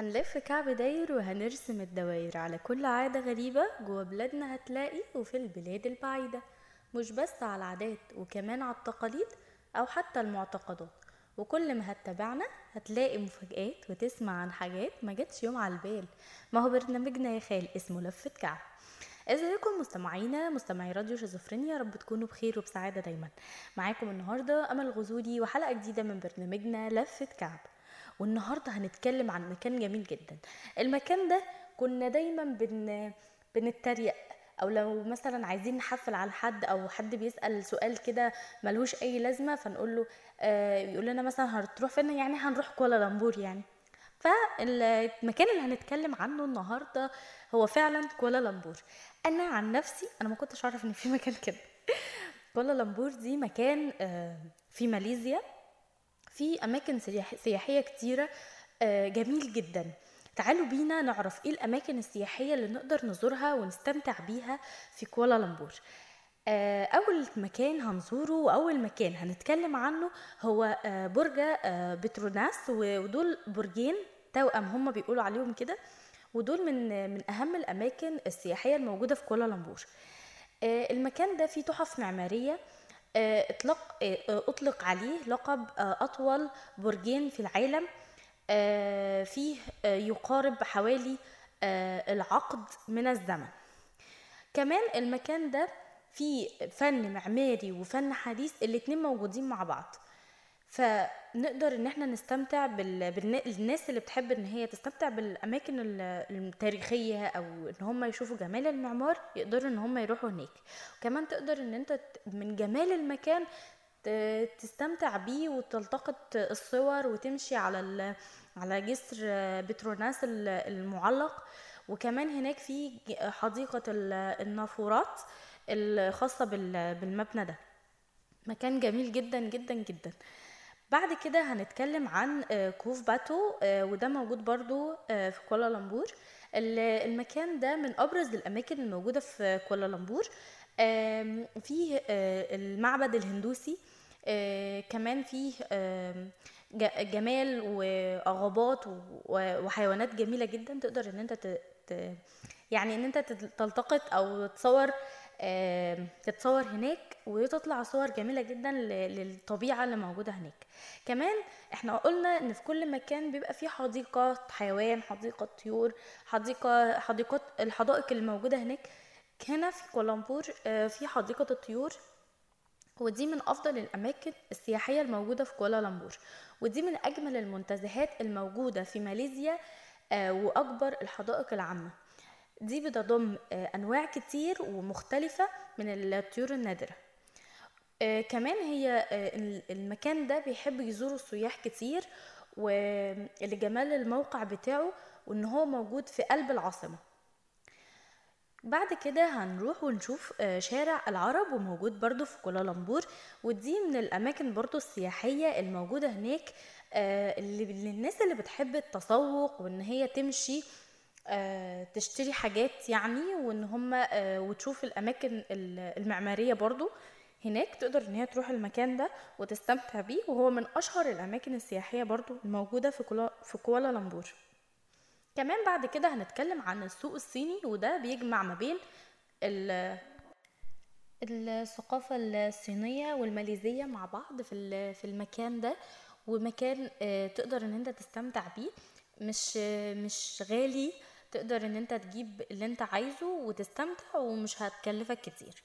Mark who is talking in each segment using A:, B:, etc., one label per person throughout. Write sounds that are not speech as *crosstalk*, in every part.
A: هنلف كعب داير وهنرسم الدواير على كل عادة غريبة جوا بلادنا هتلاقي وفي البلاد البعيدة. مش بس على العادات وكمان على التقاليد أو حتى المعتقدات. وكل ما هتتابعنا هتلاقي مفاجآت وتسمع عن حاجات ما جاتش يوم على البال. ما هو برنامجنا يا خال اسمه لفة كعب إزيكم مستمعينا مستمعي راديو شيزوفرينيا يا رب تكونوا بخير وبسعادة دايما. معاكم النهاردة أمل غزولي وحلقة جديدة من برنامجنا لفة كعب والنهارده هنتكلم عن مكان جميل جدا. المكان ده كنا دايما بن بنتريق أو لو مثلا عايزين نحفل على حد أو حد بيسأل سؤال كده ملهوش أي لازمة فنقول له آه يقول لنا مثلا هتروح فين يعني هنروح كوالالمبور يعني. فالمكان اللي هنتكلم عنه النهارده هو فعلا كوالالمبور أنا عن نفسي أنا ما كنتش أعرف إن في مكان كده. *laughs* كوالالمبور دي مكان آه في ماليزيا. في أماكن سياح- سياحية كتيرة آه، جميل جدا. تعالوا بينا نعرف إيه الأماكن السياحية اللي نقدر نزورها ونستمتع بيها في كوالالمبور آه، أول مكان هنزوره وأول مكان هنتكلم عنه هو آه، برج بتروناس ودول برجين توأم هم بيقولوا عليهم كده ودول من من أهم الأماكن السياحية الموجودة في كوالالمبور المكان ده فيه تحف معمارية اطلق آه، آه، اطلق عليه لقب آه، اطول برجين في العالم. آه، فيه آه، يقارب حوالي آه، العقد من الزمن. كمان المكان ده فيه فن معماري وفن حديث الاتنين موجودين مع بعض. فنقدر إن إحنا نستمتع بال... بالناس اللي بتحب إن هي تستمتع بالأماكن ال- التاريخية أو إن هم يشوفوا جمال المعمار يقدروا إن هم يروحوا هناك. وكمان تقدر إن أنت من جمال المكان تستمتع بيه وتلتقط الصور وتمشي على ال... على جسر بتروناس ال- المعلق. وكمان هناك في حديقة ال- النافورات الخاصة بال... بالمبنى ده. مكان جميل جدا جدا جدا. بعد كده هنتكلم عن آه، كهوف باتو آه، وده موجود برضو آه، في كوالالمبور. ال- المكان ده من أبرز الأماكن الموجودة في كوالالمبور. فيه المعبد الهندوسي كمان فيه جمال وغابات وحيوانات جميلة جدا تقدر إن أنت يعني إن أنت تلتقط أو تصور تتصور هناك وتطلع صور جميلة جدا ل- للطبيعة اللي موجودة هناك. كمان إحنا قلنا إن في كل مكان بيبقى فيه حديقة حيوان حديقة طيور حديقة حديقة الحدائق اللي موجودة هناك. هنا في كوالالمبور آه، في حديقة الطيور ودي من أفضل الأماكن السياحية الموجودة في كوالالمبور ودي من أجمل المنتزهات الموجودة في ماليزيا آه، وأكبر الحدائق العامة. دي بتضم آه، أنواع كتير ومختلفة من الطيور النادرة. آه، كمان هي آه، ال- المكان ده بيحب يزوروا السياح كتير ولجمال الموقع بتاعه وإن هو موجود في قلب العاصمة. بعد كده هنروح ونشوف شارع العرب وموجود برضو في كوالالمبور ودي من الأماكن برضو السياحية الموجودة هناك اللي للناس اللي بتحب التسوق وإن هي تمشي تشتري حاجات يعني وإن هم آه، وتشوف الأماكن ال- المعمارية برضو هناك تقدر إن هي تروح المكان ده وتستمتع بيه. وهو من أشهر الأماكن السياحية برضو الموجودة في كولا- في كوالالمبور. كمان بعد كده هنتكلم عن السوق الصيني وده بيجمع ما بين ال- الثقافة الصينية والماليزية مع بعض في في المكان ده. ومكان آه، تقدر إن أنت تستمتع بيه. مش آه، مش غالي تقدر إن أنت تجيب اللي أنت عايزه وتستمتع ومش هتكلفك كتير.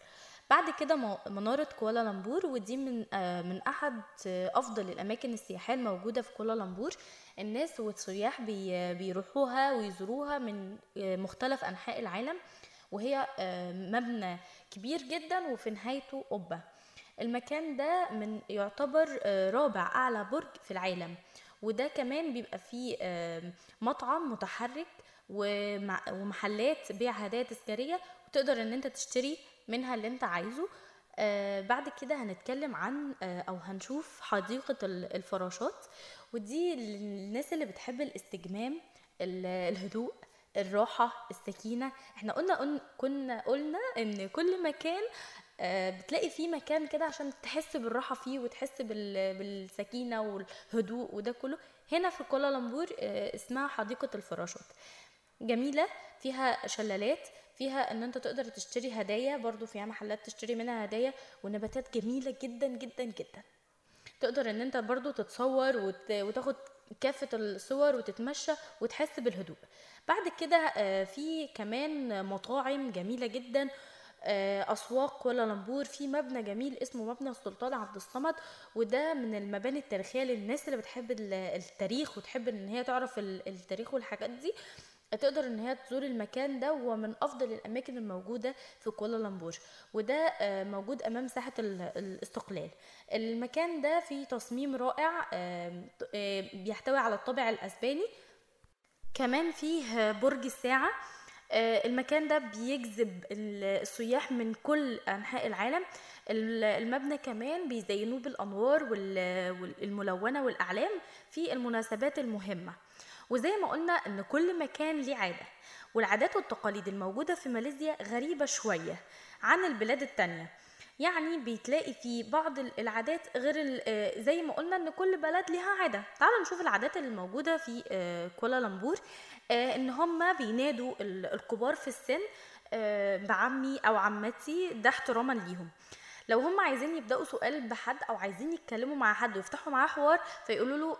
A: بعد كده منارة كوالالمبور ودي من آه، من أحد آه، أفضل الأماكن السياحية الموجودة في كوالالمبور الناس والسياح بي- بيروحوها ويزوروها من آه، مختلف أنحاء العالم وهي مبنى كبير جدا وفي نهايته قبة. المكان ده من يعتبر رابع أعلى برج في العالم. وده كمان بيبقى فيه مطعم متحرك ومحلات بيع هدايا تذكارية وتقدر إن أنت تشتري منها اللي أنت عايزه. آه بعد كده هنتكلم عن آه أو هنشوف حديقة ال- الفراشات. ودي للناس اللي بتحب الاستجمام ال- الهدوء الراحة السكينة. إحنا قلنا كنا قلنا إن كل مكان آه، بتلاقي فيه مكان كده عشان تحس بالراحة فيه وتحس بال- بالسكينة والهدوء وده كله. هنا في كوالالمبور اسمها حديقة الفراشات. جميلة فيها شلالات فيها إن أنت تقدر تشتري هدايا برضو فيها محلات تشتري منها هدايا ونباتات جميلة جدا جدا جدا. تقدر إن أنت برضو تتصور وت... وتاخد كافة الصور وتتمشى وتحس بالهدوء. بعد كده آه، في كمان مطاعم جميلة جدا آه، أسواق كوالالمبور في مبنى جميل اسمه مبنى السلطان عبد الصمد وده من المباني التاريخية للناس اللي بتحب ال- التاريخ وتحب إن هي تعرف ال- التاريخ والحاجات دي. تقدر إن هي تزور المكان ده وهو من أفضل الأماكن الموجودة في كوالالمبور. وده آه، موجود أمام ساحة ال- الاستقلال. المكان ده فيه تصميم رائع آه، بيحتوي على الطابع الأسباني. كمان فيه برج الساعة. آه، المكان ده بيجذب ال- السياح من كل أنحاء العالم. ال- المبنى كمان بيزينوه بالأنوار وال- والملونة والأعلام في المناسبات المهمة. وزي ما قلنا إن كل مكان ليه عادة والعادات والتقاليد الموجودة في ماليزيا غريبة شوية عن البلاد التانية. يعني بيتلاقي في بعض ال- العادات غير آه، زي ما قلنا إن كل بلد ليها عادة. تعالوا نشوف العادات اللي موجودة في آه، كوالالمبور آه، إن هم بينادوا ال- الكبار في السن بعمي أو عمتي ده احتراما ليهم. لو هم عايزين يبدأوا سؤال بحد أو عايزين يتكلموا مع حد ويفتحوا معاه حوار فيقولوا له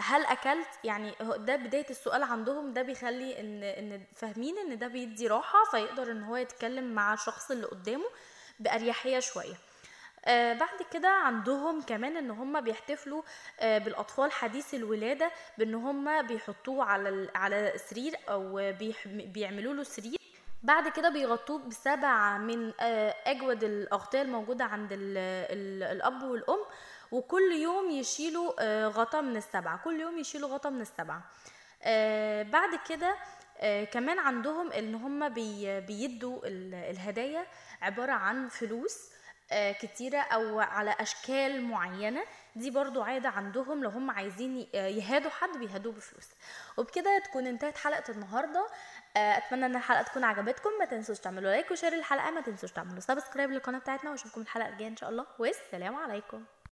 A: هل أكلت؟ يعني ده بداية السؤال عندهم ده بيخلي إن إن فاهمين إن ده بيدي راحة فيقدر إن هو يتكلم مع الشخص اللي قدامه بأريحية شوية. آه بعد كده عندهم كمان إن هم بيحتفلوا آه بالأطفال حديث الولادة بإن هم بيحطوه على على سرير أو بيعملوا له سرير. بعد كده بيغطوه بسبع من آه، أجود الأغطية الموجودة عند ال ال الأب والأم. وكل يوم يشيلوا آه، غطا من السبعة. كل يوم يشيلوا غطا من السبعة. آه، بعد كده آه، كمان عندهم إن هم بي بيدوا ال- الهدايا عبارة عن فلوس كتيرة أو على أشكال معينة. دي برضو عادة عندهم لو هم عايزين يهادوا حد بيهادوه بفلوس. وبكده تكون انتهت حلقة النهاردة. أتمنى أن الحلقة تكون عجبتكم. ما تنسوش تعملوا like و share الحلقة. ما تنسوش تعملوا subscribe للقناة بتاعتنا. وأشوفكم الحلقة الجاية إن شاء الله. والسلام عليكم.